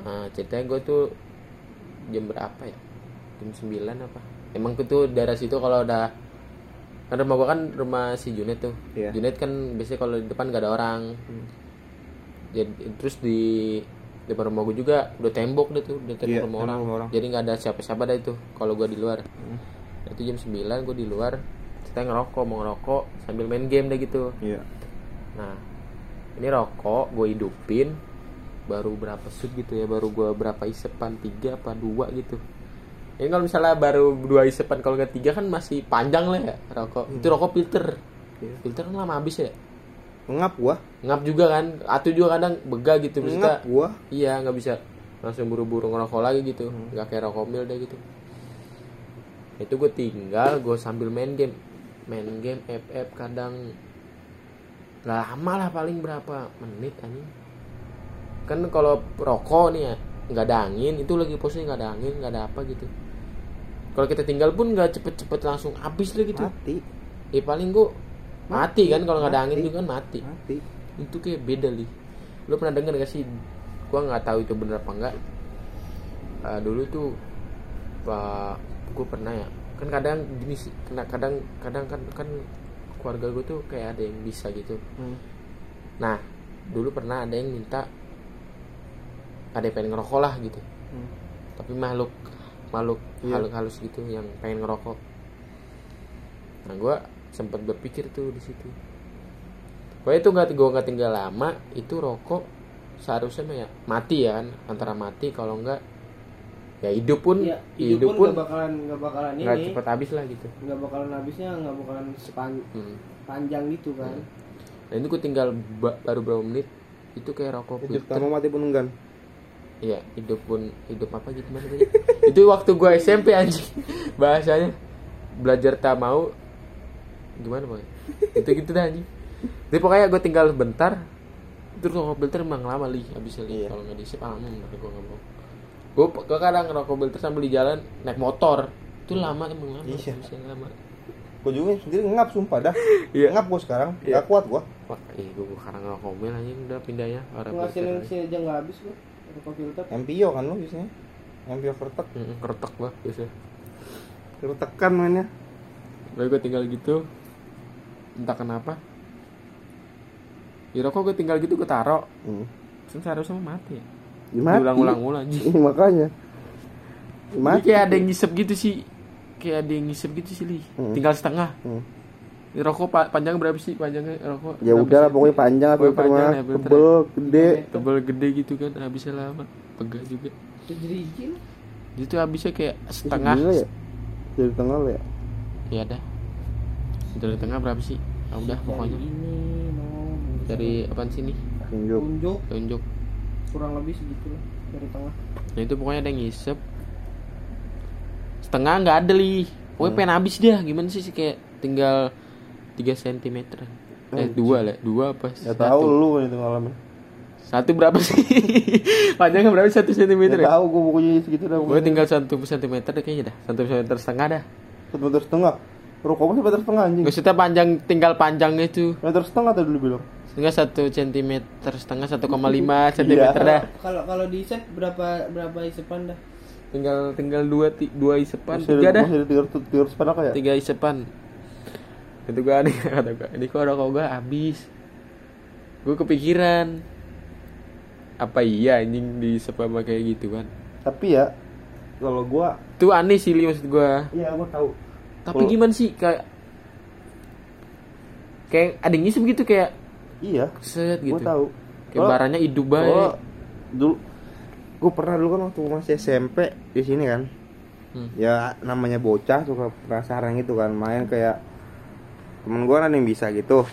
Nah, ceritanya gue tuh jam berapa ya? Jam 9 apa? Emang tuh daerah situ kalau udah kan rumah gua kan rumah si Junet tuh. Iya. Junet kan biasanya kalau di depan gak ada orang. Hmm. Jadi terus di depan rumah gue juga udah tembok deh tuh, udah tembok Iya, rumah orang. rumah orang. Jadi nggak ada siapa-siapa dah itu kalau gua di luar. Hmm. Itu jam 9 gue di luar. Kita ngerokok, mau ngerokok sambil main game deh gitu. Iya Nah, ini rokok gue hidupin baru berapa shoot gitu ya, baru gue berapa isepan tiga apa dua gitu. Ini kalau misalnya baru dua isepan kalau nggak tiga kan masih panjang lah ya rokok. Itu rokok filter. Iya. Filter kan lama habis ya. ngap gua Ngap juga kan, atau juga kadang begah gitu ngap maksudnya. gua Iya nggak bisa langsung buru-buru ngerokok lagi gitu, nggak kayak rokok mil deh gitu. Itu gue tinggal, gue sambil main game, main game FF kadang lama lah paling berapa menit anjing. Kan kalau rokok nih ya nggak ada angin, itu lagi posisi nggak ada angin, nggak ada apa gitu. Kalau kita tinggal pun nggak cepet-cepet langsung habis lah gitu. mati. Eh paling gue mati, kan kalau nggak ada angin Mati. juga kan mati. Mati. Itu kayak beda li. Lu pernah denger gak sih? Gua nggak tahu itu bener apa enggak Eh, dulu tuh pak gue pernah ya. Kan kadang gini sih kena kadang kadang kan kan keluarga gue tuh kayak ada yang bisa gitu. Hmm. nah dulu pernah ada yang minta ada yang pengen ngerokok lah gitu. Hmm. tapi makhluk makhluk Iya. halus halus gitu yang pengen ngerokok nah gue sempat berpikir tuh di situ Pokoknya itu nggak gue nggak tinggal lama itu rokok seharusnya mah ya mati ya kan antara mati kalau enggak ya hidup pun Iya, hidup, pun nggak bakalan nggak bakalan nggak ini cepet habis lah gitu nggak bakalan habisnya nggak bakalan sepan- Hmm. panjang gitu kan nah ini gue tinggal ba- baru berapa menit itu kayak rokok Hidup filter tamu mati pun enggan. Iya, hidup pun hidup apa gitu mana tadi? itu waktu gua SMP anjing. Bahasanya belajar tak mau gimana boy? Itu gitu dah anjing. Jadi pokoknya gue tinggal bentar terus rokok filter emang lama li habisnya li Iya. kalau nggak diisip lama nanti gue nggak mau gue gue kadang ngerokok filter sambil di jalan naik motor itu lama emang lama Iya. habisnya lama Gue juga sendiri ngap sumpah dah. Iya. Ngap gue sekarang. Iya. Gak kuat gue. wah ih gue sekarang ngerokok mil anjing udah pindahnya orang ngasilin sini aja nggak habis gua rokok filter MPO kan lo biasanya. MPO kertek. keretak gua biasa Kertekan mainnya. Lalu gue tinggal gitu Entah kenapa Ya rokok gue tinggal gitu gue taro Hmm. Terus seharusnya mah mati ya anjing Iya, makanya. Jadi Mati. kayak ada yang ngisep gitu sih Kayak ada yang ngisep gitu sih Li Hmm. Tinggal setengah Hmm. Rokok pa- panjangnya berapa sih panjangnya? Rokok Ya udah lah pokoknya panjang Pokoknya filter panjang mah. ya. Tebel, gede. Tebel gede gitu kan Habisnya lama. Pegang juga. Jeriji Itu habisnya kayak setengah. gila ya. Dari tengah ya. Ya dah. Dari tengah berapa sih? Ah, Udah pokoknya. Dari apaan sih nih Tunjuk. tunjuk Tunjuk kurang lebih segitu lah dari tengah. Nah itu pokoknya ada yang ngisep. Setengah nggak ada li Pokoknya pengen habis dia Gimana sih sih kayak tinggal 3 cm Eh dua lah Dua apa Ya satu? tahu lu kan itu ngalamin. Satu berapa sih Panjangnya berapa satu cm Ya ya tahu gue pokoknya segitu dah. Gue tinggal satu cm deh kayaknya dah Satu cm setengah dah Satu meter setengah. Rokok masih meter setengah anjing. Maksudnya panjang Tinggal panjangnya itu Meter setengah tadi dulu bilang. Setengah satu cm Setengah 1,5 cm dah kalau kalau di set berapa berapa isepan dah Tinggal tinggal dua, ti- dua isepan Tiga dah tiga tiga apa ya? tiga isepan itu gue aneh kata gue ini kok rokok gue habis gue kepikiran apa iya anjing di sama kayak gitu kan Tapi ya kalau gua itu aneh sih Li, maksud gue iya gua tahu. tapi Kalau- gimana sih kayak kayak ada yang ngisep gitu kayak Iya, set gitu tahu. kayak barangnya hidup Kalau baik dulu gua pernah dulu kan waktu masih SMP di sini kan. Hmm. Ya namanya bocah suka penasaran gitu kan, main kayak temen gua kan yang bisa gitu.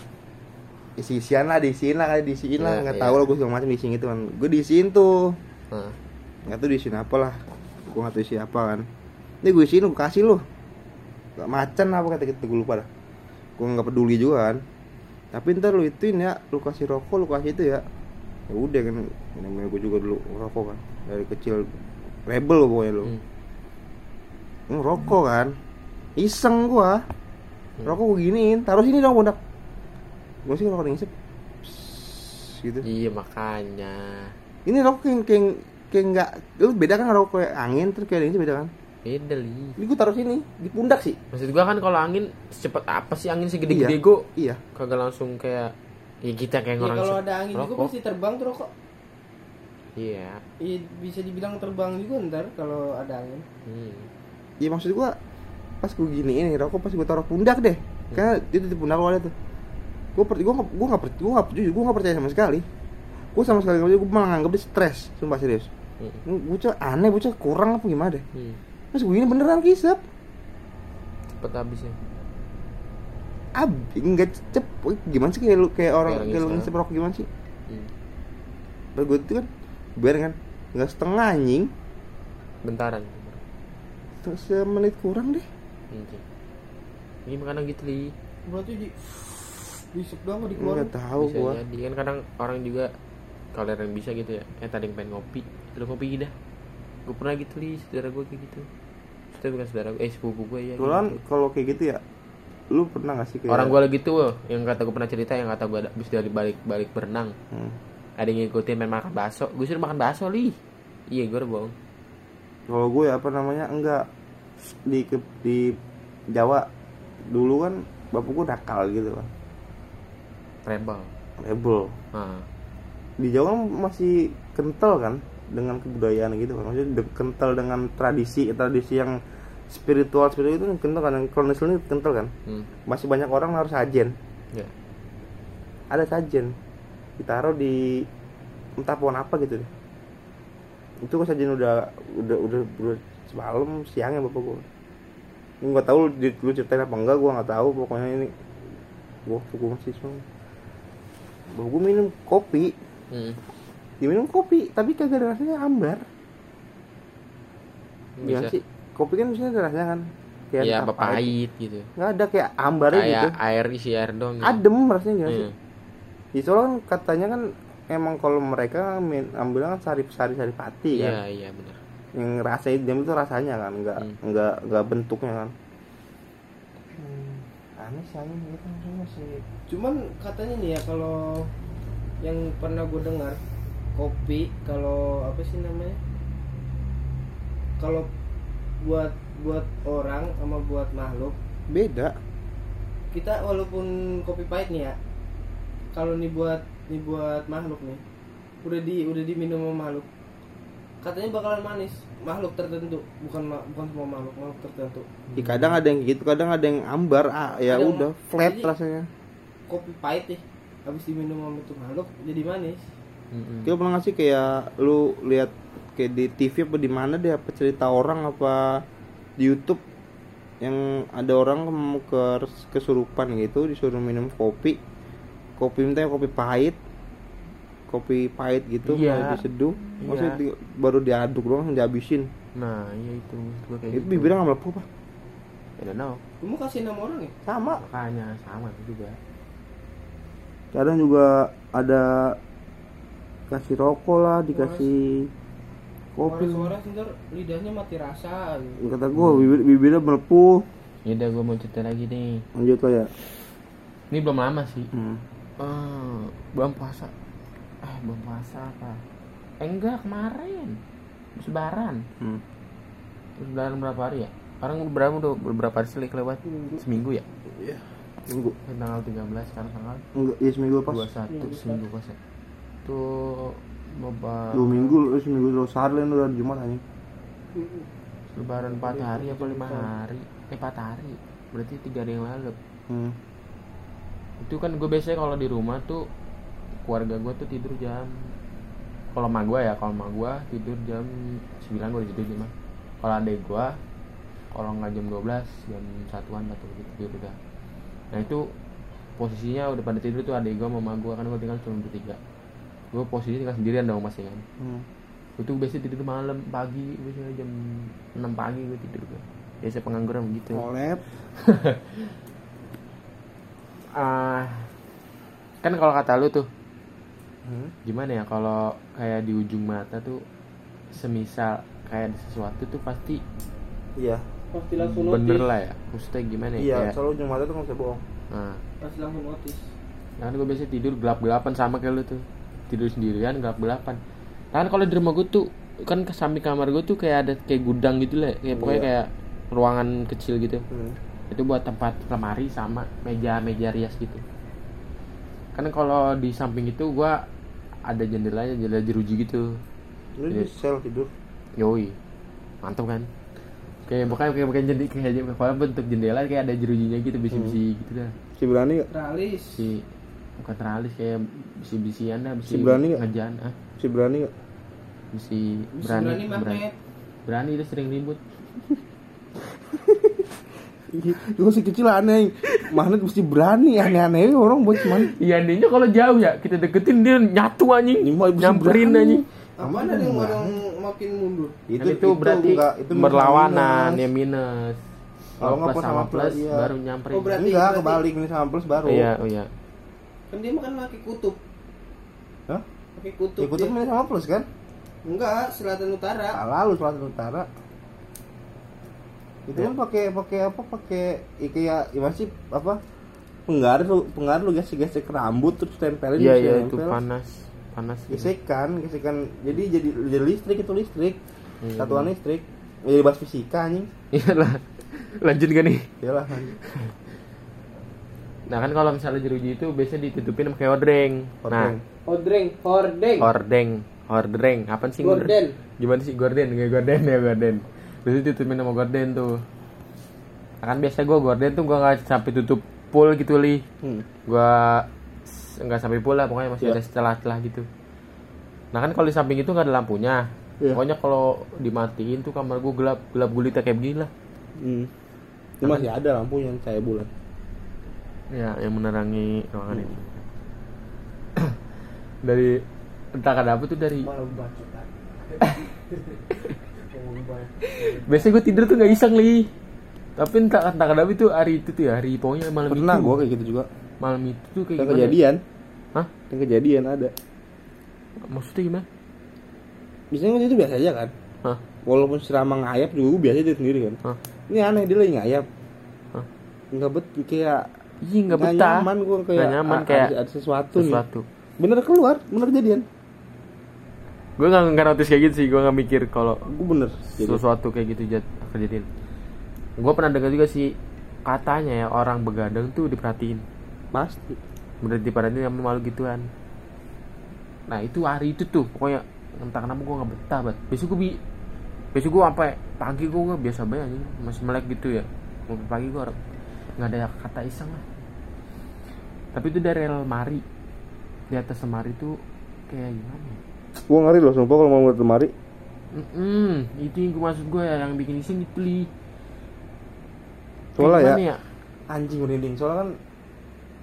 Isi-isian lah, diisiin lah, diisiin lah, Iya, nggak iya. tahu lah gua segala macam diisiin gitu kan. Gua diisiin tuh, nggak tahu diisiin apa lah. Gua nggak tahu isi apa kan. Ini gue isiin, gua kasih lu. Gak macan apa kata kita gue lupa dah. Gua nggak peduli juga kan. Tapi ntar lu ituin ya, lu kasih rokok, lu kasih itu ya. Ya udah kan, namanya gue juga dulu rokok kan. Dari kecil rebel pokoknya lu. hmm. Hmm, rokok kan. Iseng gua. Rokok gue giniin, taruh sini dong pundak. Gue sih rokok ngisep. Psst, gitu. iya makanya Ini rokok yang kayak kayak enggak lu beda kan rokok kayak angin terus kayak ini beda kan? beda li Ini gue taruh sini di pundak sih. maksud gua kan kalau angin secepat apa sih angin segede-gede Iya. go Iya. kagak langsung kayak ya kita kayak ya orang kalau ada angin juga rokok. pasti terbang tuh rokok iya Iya bisa dibilang terbang juga ntar kalau ada angin hmm. Iya maksud gua pas gue gini ini rokok pas gue taruh pundak deh. Karena itu di pundak lo ada tuh. Gue per, gue nggak gue nggak percaya gue nggak jujur gue nggak percaya sama sekali. Gue sama sekali nggak gue malah nganggep dia stres, sumpah serius. Hmm. Bocah aneh, bocah kurang apa gimana deh. Hmm. Gue ini beneran kisep. cepet habis ya Ab, enggak cep, gimana sih kayak lu kayak orang Kayak kayak lu ngisep. rokok gimana sih? hmm. Gue itu kan biar kan nggak setengah anjing, bentaran se- semenit kurang deh. Anjing. ini makanan gitu li. Berarti di disep doang nggak dikeluarin. Enggak tahu bisa gua. jadi. Kan kadang orang juga kalau ada yang bisa gitu ya eh tadi yang pengen ngopi. Lu ngopi dah. Gue pernah gitu li. Saudara gue kayak gitu. Saudara bukan saudara gue eh sepupu gue ya. Kebetulan gitu. kalau kayak gitu ya, lu pernah gak sih kayak orang gue lagi tuh yang kata gue pernah cerita yang kata gue habis dari balik balik berenang. Hmm. ada yang ngikutin main makan bakso. Gue suruh makan bakso li. Iya gue udah bohong. Kalau gue apa namanya? Enggak di ke- di Jawa dulu kan bapak gue nakal gitu kan rebel. Rebel. Ah di Jawa kan masih kental kan dengan kebudayaan gitu kan maksudnya de- kental dengan tradisi tradisi yang spiritual spiritual itu kental kan yang kolonial ini kental kan. Hmm. masih banyak orang harus sajen ya. Ada sajen ditaruh di entah pohon apa gitu deh. Itu kan sajen udah udah udah, udah semalam siangnya bapak gue ini nggak tahu lu, ceritain apa enggak gue nggak tahu. Pokoknya ini gue gue masih semua. Bapak gue minum kopi. Hmm. dia minum kopi tapi kagak ada rasanya ambar. Bisa. Iya sih. Kopi kan biasanya ada rasanya kan. Ya entah apa pahit gitu. Nggak ada kayak ambarnya kayak gitu. air isi air dong gitu. adem rasanya gak sih? Iya. Ya, soalnya kan katanya kan emang kalau mereka min, ambil kan sari sari sari pati iya kan iya benar yang rasa itu itu rasanya kan nggak Hmm. nggak nggak bentuknya kan hmm, aneh sih aneh gitu masih Cuman katanya nih ya kalau yang pernah gue dengar kopi kalau apa sih namanya? Kalau buat buat orang sama buat makhluk beda kita walaupun kopi pahit nih ya kalau nih buat nih buat makhluk nih udah di udah diminum sama makhluk katanya bakalan manis makhluk tertentu bukan ma- bukan semua makhluk makhluk tertentu. Ya, kadang ada yang gitu kadang ada yang ambar ah ya Ada yang- udah flat jadi- rasanya. kopi pahit nih habis diminum sama tuh makhluk jadi manis. Mm-mm. Kita pernah ngasih kayak lu lihat kayak di TV apa di mana deh apa cerita orang apa di YouTube yang ada orang ke- kesurupan gitu disuruh minum kopi kopi minta kopi pahit kopi pahit gitu Iya. mau diseduh Iya. maksudnya di- baru diaduk doang dihabisin. Nah iya itu gua kayak itu gitu. bibirnya nggak melepuh pak. I don't know. Mau kasih nama orang ya? Sama. Makanya sama juga. Kadang juga ada kasih rokok lah dikasih kopi. Suara ntar lidahnya mati rasa. Gitu. kata gua bibir bibirnya melepuh. Ya udah gue mau cerita lagi nih. Lanjut lah ya. Ini belum lama sih. Hmm. Eh, belum puasa eh belum puasa apa? Eh enggak kemarin. Sebaran. Hmm. sebaran berapa hari ya? Sekarang berapa udah beberapa hari selik lewat? Seminggu. Ya? Iya. Minggu. tanggal 13 sekarang tanggal Enggak, ya seminggu pas. 21 seminggu puasa tuh beberapa Dua minggu, lu seminggu lu sehari lu udah Jumat anjing. lebaran 4 hari apa 5 hari? Eh 4 hari. Berarti tiga hari yang lalu. Hmm. itu kan gue biasanya kalau di rumah tuh keluarga gue tuh tidur jam kalau emak gue ya kalau emak gue tidur jam 9 gue tidur jam kalau adek gue kalau nggak jam 12 jam satuan atau gitu tidur udah nah itu posisinya udah pada tidur tuh adek gue sama emak gue kan gue tinggal cuma bertiga. Gue posisi tinggal sendirian dong masih kan. Hmm. itu biasanya tidur malam pagi biasanya jam 6 pagi gue tidur gue biasa pengangguran begitu. Olep. ah kan kalau kata lu tuh Hmm. gimana ya kalau kayak di ujung mata tuh semisal kayak ada sesuatu tuh pasti Iya. pasti langsung bener notice lah ya maksudnya gimana ya Iya, kayak selalu ujung mata tuh nggak bisa bohong. nah pasti langsung notice kan gue biasa tidur gelap gelapan sama kayak lu tuh tidur sendirian gelap gelapan kan kalau di rumah gue tuh kan ke samping kamar gue tuh kayak ada kayak gudang gitu lah kayak pokoknya Iya. kayak ruangan kecil gitu Hmm. itu buat tempat lemari sama meja meja rias gitu kan kalau di samping itu gua ada jendelanya jendela jeruji gitu Lu Iya. di sel tidur. yoi mantap kan kayak bukan kayak bukan jendela kayak kalau bentuk jendela kayak ada jerujinya gitu bisi-bisi gitu dah Si berani nggak? tralis si bukan teralis kayak bisi-bisian dah bisi Si berani nggak? ngejan ah Si berani nggak? bisi Bisa berani berani berani berani itu sering ribut Gue masih kecil aneh. Magnet mesti berani aneh-aneh orang buat cuman. iya dia kalau jauh ya kita deketin dia nyatu anjing nyamperin anjing apa ada yang orang makin mundur itu, kan itu, berarti enggak, itu berlawanan minus. ya minus Kalau nggak plus sama plus plus, iya. baru nyamperin Oh, berarti- Enggak, berarti- kebalik ini sama plus baru. iya oh iya kan dia makan laki kutub Hah? laki kutub, Ya, kutub minus sama plus kan? enggak selatan utara Salah lu selatan utara. Itu kan pakai pakai apa? Pakai ya, kayak ya masih apa? Penggaris lu penggaris lu gesek-gesek rambut terus tempelin iya iya itu panas panas gitu. gesekan gesekan jadi jadi jadi listrik itu listrik Iya. satuan listrik jadi bahas fisika anjing iyalah lanjut gak nih iyalah nah kan kalau misalnya jeruji itu biasanya ditutupin pakai hordeng nah. Hordeng, hordeng. hordeng hordeng apa sih Gorden. gimana sih gorden kayak gorden ya gorden biasanya ditutupin sama gorden tuh Nah, kan biasa gue gorden tuh gue nggak sampai tutup full gitu li Hmm. gua s- nggak sampai pula pokoknya masih Iya. ada celah-celah gitu nah kan kalau di samping itu nggak ada lampunya Iya. pokoknya kalau dimatiin tuh kamar gua gelap gelap gulita kayak begini lah Hmm. Ini masih ada lampunya cahaya bulan. ya yang menerangi ruangan itu dari entah kenapa tuh dari Biasanya gue tidur tuh nggak iseng li tapi entah entah kenapa itu hari itu tuh ya hari pokoknya malam Pernah itu gua kayak gitu juga. malam itu tuh kayak gimana kejadian, Hah? yang kejadian ada. maksudnya gimana Biasanya itu biasa aja kan. Hah? Walaupun serama ngayap juga gue biasa dia sendiri kan. Hah? Ini aneh dia lagi ngayap. Hah? Enggak bet kayak Iya nggak betah nyaman gue kayak Nggak nyaman kayak ada, ada sesuatu, sesuatu nih. Bener keluar, bener kejadian. Gue nggak nggak notice kayak gitu sih gue nggak mikir kalau Gue bener. Jadi, sesuatu kayak gitu jat kejadian gue pernah dengar juga sih katanya ya orang begadang tuh diperhatiin. Pasti. bener diperhatiin sama malu gituan. Nah itu hari itu tuh pokoknya entah kenapa gue nggak betah banget besok gue bi besok gue sampai pagi gue nggak biasa banget anjing. masih melek gitu ya. Sampai pagi gue nggak ada kata iseng lah. Tapi itu dari lemari di atas lemari tuh kayak gimana ya Gue ngeri loh, sumpah kalau mau ngeliat lemari. Mm-mm, itu yang gue maksud gue ya yang bikin iseng itu li Soalnya ya, gimana anjing merinding. Soalnya kan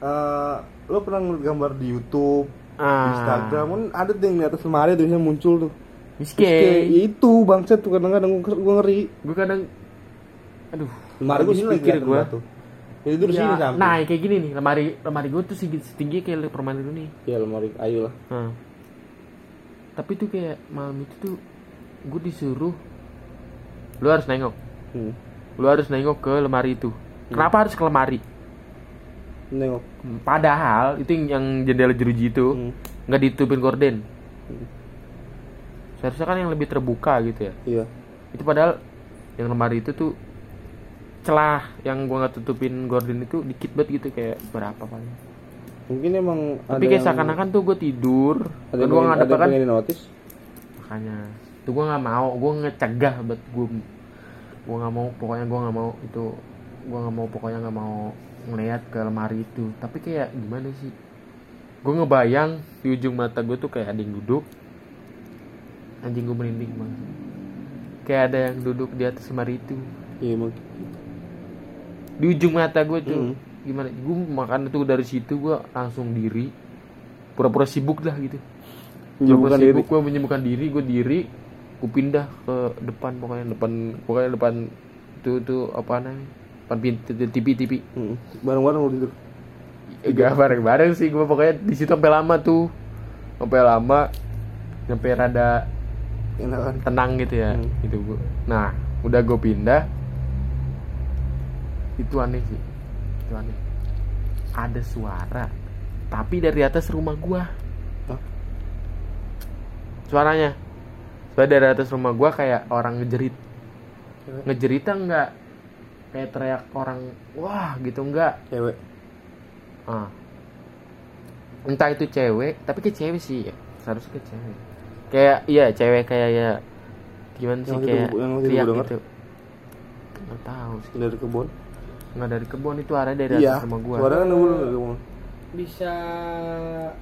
eh lo pernah ngeliat gambar di YouTube, di Ah. Instagram kan ada tuh yang di atas lemari tulisnya muncul tuh. Miske. Kayak itu bangsat tuh kadang-kadang gue ngeri. Gue kadang aduh, Lemari gue lagi pikir gua. batu. Jadi itu di Ya, sini sampai. Nah, kayak gini nih, lemari lemari gue tuh segitu setinggi kayak permainan lu nih. Ya lemari ayo lah. Nah. Tapi tuh kayak malam itu tuh gue disuruh lu harus nengok. Hmm. Lu harus nengok ke lemari itu. Kenapa harus ke lemari? Nengok. Padahal itu yang, jendela jeruji itu Hmm. nggak ditutupin gorden. Seharusnya kan yang lebih terbuka gitu ya. Iya. itu padahal yang lemari itu tuh celah yang gua nggak tutupin gorden itu dikit banget gitu kayak berapa paling Mungkin emang tapi kayak seakan-akan tuh gue tidur ada kan yang gue nggak ada kan? notice. makanya. Tuh gue nggak mau gue ngecegah buat gue gue nggak mau pokoknya gue nggak mau itu gue nggak mau pokoknya nggak mau ngeliat ke lemari itu. Tapi kayak gimana sih? Gue ngebayang di ujung mata gue tuh kayak ada yang duduk. Anjing gue merinding banget. Kayak ada yang duduk di atas lemari itu. Iya emang. di ujung mata gue tuh. Hmm. Gimana gue makan tuh dari situ gue langsung diri pura-pura sibuk lah gitu Menyembuhkan diri. gue menyembuhkan diri gue diri gue pindah ke depan pokoknya depan pokoknya depan tuh tuh apa namanya depan pintu TV TV Hmm. Bareng-bareng lu tidur. Gak bareng-bareng sih gue pokoknya di situ sampai lama tuh sampai lama sampai rada tenang gitu ya Hmm. gitu gua. nah udah gue pindah itu aneh sih itu aneh ada suara tapi dari atas rumah gua Hah? suaranya suara dari atas rumah gua kayak orang ngejerit Cewek. ngejeritnya enggak kayak teriak orang wah gitu enggak Cewek. ah entah itu cewek tapi kayak cewek sih ya seharusnya kayak cewek kayak iya cewek kayak ya gimana sih Yang kayak itu- yang itu teriak denger. gitu nggak tahu sih Dari kebun. Nggak dari kebun itu arah dari Iya. atas rumah gua Suara kan dulu kebun. Bisa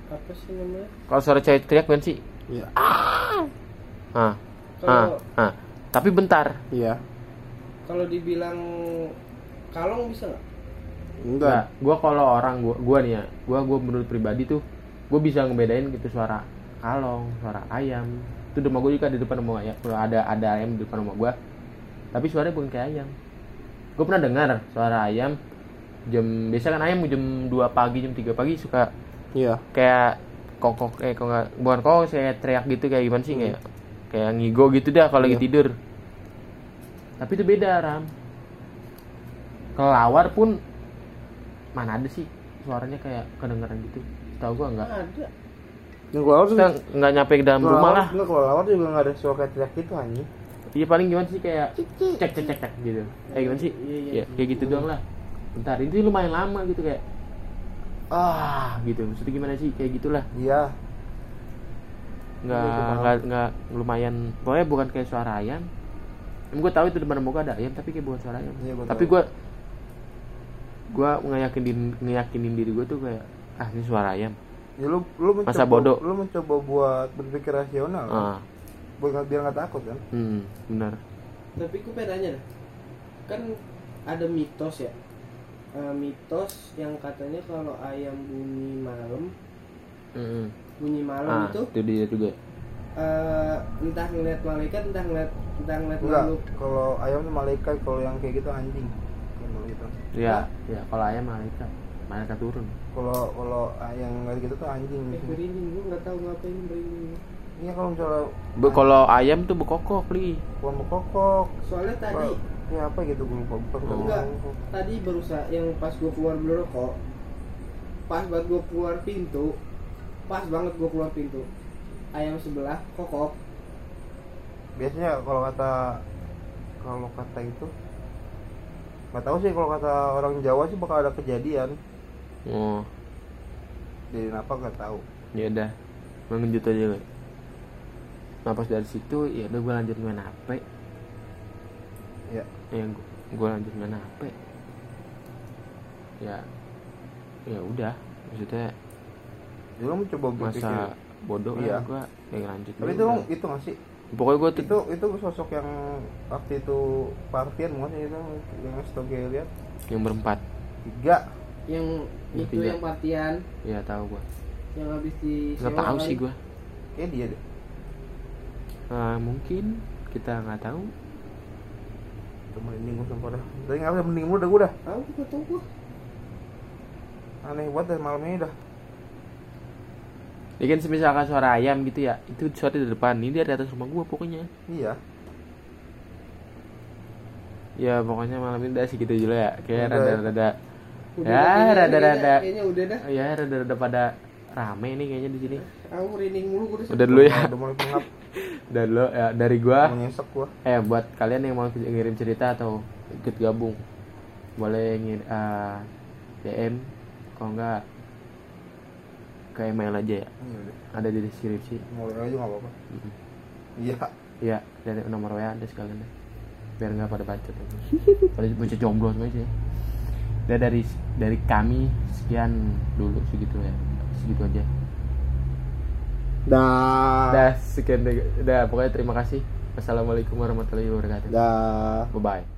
apa sih namanya? kalau suara cewek teriak kan sih Iya. ah ah Kalau ah tapi bentar Iya. kalau dibilang kalong bisa nggak? Enggak. Enggak, gua kalau orang gua gua nih ya, gua gua menurut pribadi tuh gua bisa ngebedain gitu suara kalong, suara ayam. Itu rumah gua juga di depan rumah ayam. Kalau ada ada ayam di depan rumah gua. Tapi suaranya bukan kayak ayam. Gua pernah dengar suara ayam jam biasa kan ayam jam 2 pagi, jam 3 pagi suka Iya. kayak kokok eh kok nggak bukan kokok kayak teriak gitu kayak gimana sih kayak kayak ngigo gitu dah kalau lagi Iya. tidur. Tapi itu beda ram. Kelawar pun mana ada sih suaranya kayak kedengeran gitu. Tahu gua nggak. Ada. Yang tuh nggak nyampe ke dalam rumah lah. Enggak kalau lawar juga enggak ada suara kayak teriak gitu anjing. Iya paling gimana sih kayak cek cek cek cek gitu. Kayak gimana sih? Iya, iya. Ya, kayak gitu doang lah. Bentar, itu lumayan lama gitu kayak ah gitu maksudnya gimana sih kayak gitulah iya nggak Iya, nggak nggak lumayan pokoknya bukan kayak suara ayam gue tahu itu di mana muka ada ayam tapi kayak bukan suara ayam Iya, gua tapi gue gue ngeyakinin ngeyakinin diri gue tuh kayak ah ini suara ayam ya lu lu mencoba Masa bodoh. lu mencoba buat berpikir rasional kan? Ah biar nggak biar nggak takut kan? Hmm, benar. Tapi gue bedanya dah kan ada mitos ya? Eh, mitos yang katanya kalau ayam bunyi malam Mm-mm. bunyi malam ah itu itu dia juga. eh, entah ngeliat malaikat entah ngeliat entah ngeliat enggak makhluk. kalau ayam tuh malaikat kalau yang kayak gitu anjing. Kalau gitu. Ya ya kalau ayam malaikat malaikat turun. Kalau kalau yang kayak gitu tuh anjing. Eh merinding gue nggak tahu ngapain merinding iya kalau misalnya Be- kalau ayam tuh bekokok li. Kalau mau kokok soalnya tadi ya apa gitu gue lupa. Bukan Oh. enggak tadi berusaha yang pas gue keluar beli rokok pas banget gue keluar pintu pas banget gue keluar pintu. Ayam sebelah kokok. Biasanya kalau kata kalau kata itu nggak tahu sih kalau kata orang Jawa sih bakal ada kejadian. Oh. Jadi apa nggak tahu? Ya udah lanjut aja gue nah pas dari situ ya udah gue lanjut main hp ya. Ya gue lanjut main hp ya ya udah. Maksudnya jadi lu mencoba berpikir. masa bodoh Iya. iya. gue ya lanjut tapi dulu. itu itu nggak sih? Pokoknya gue itu itu sosok yang waktu itu partian sih itu? Yang stoge lihat? Yang berempat. Tiga. Yang Yang itu tiga. yang partian. Ya tahu gue yang habis di nggak tahu sih gue kayak dia deh Nah, mungkin kita nggak tahu. Itu merinding gue sumpah dah tadi nggak ada mending mulu dah gue dah tahu gue tahu gue aneh banget dari malam ini dah ya kan misalkan suara ayam gitu ya. Itu suara di depan. Ini dari atas rumah gue pokoknya. Iya. Ya pokoknya malam ini udah segitu dulu ya. Kayak Udah. rada-rada. Udah, Ya, rada-rada. kayaknya- kayaknya udah dah. Ya rada-rada pada rame nih kayaknya di sini. Aku merinding mulu gue udah dulu ya. udah mulai pengap udah dulu ya dari gua gua eh buat kalian yang mau ngirim cerita atau ikut gabung boleh ngir eh, DM kalau enggak ke email aja ya Iya udah. ada di deskripsi mulai aja nggak apa-apa Mm-mm. iya Iya, dari nomor WA ada sekalian deh. Biar nggak pada bacot. Pada bocah jomblo semua sih. Udah dari dari kami sekian dulu segitu ya. Segitu aja. Dah Udah sekian. Udah pokoknya terima kasih. Wassalamualaikum warahmatullahi wabarakatuh. dah Bye bye.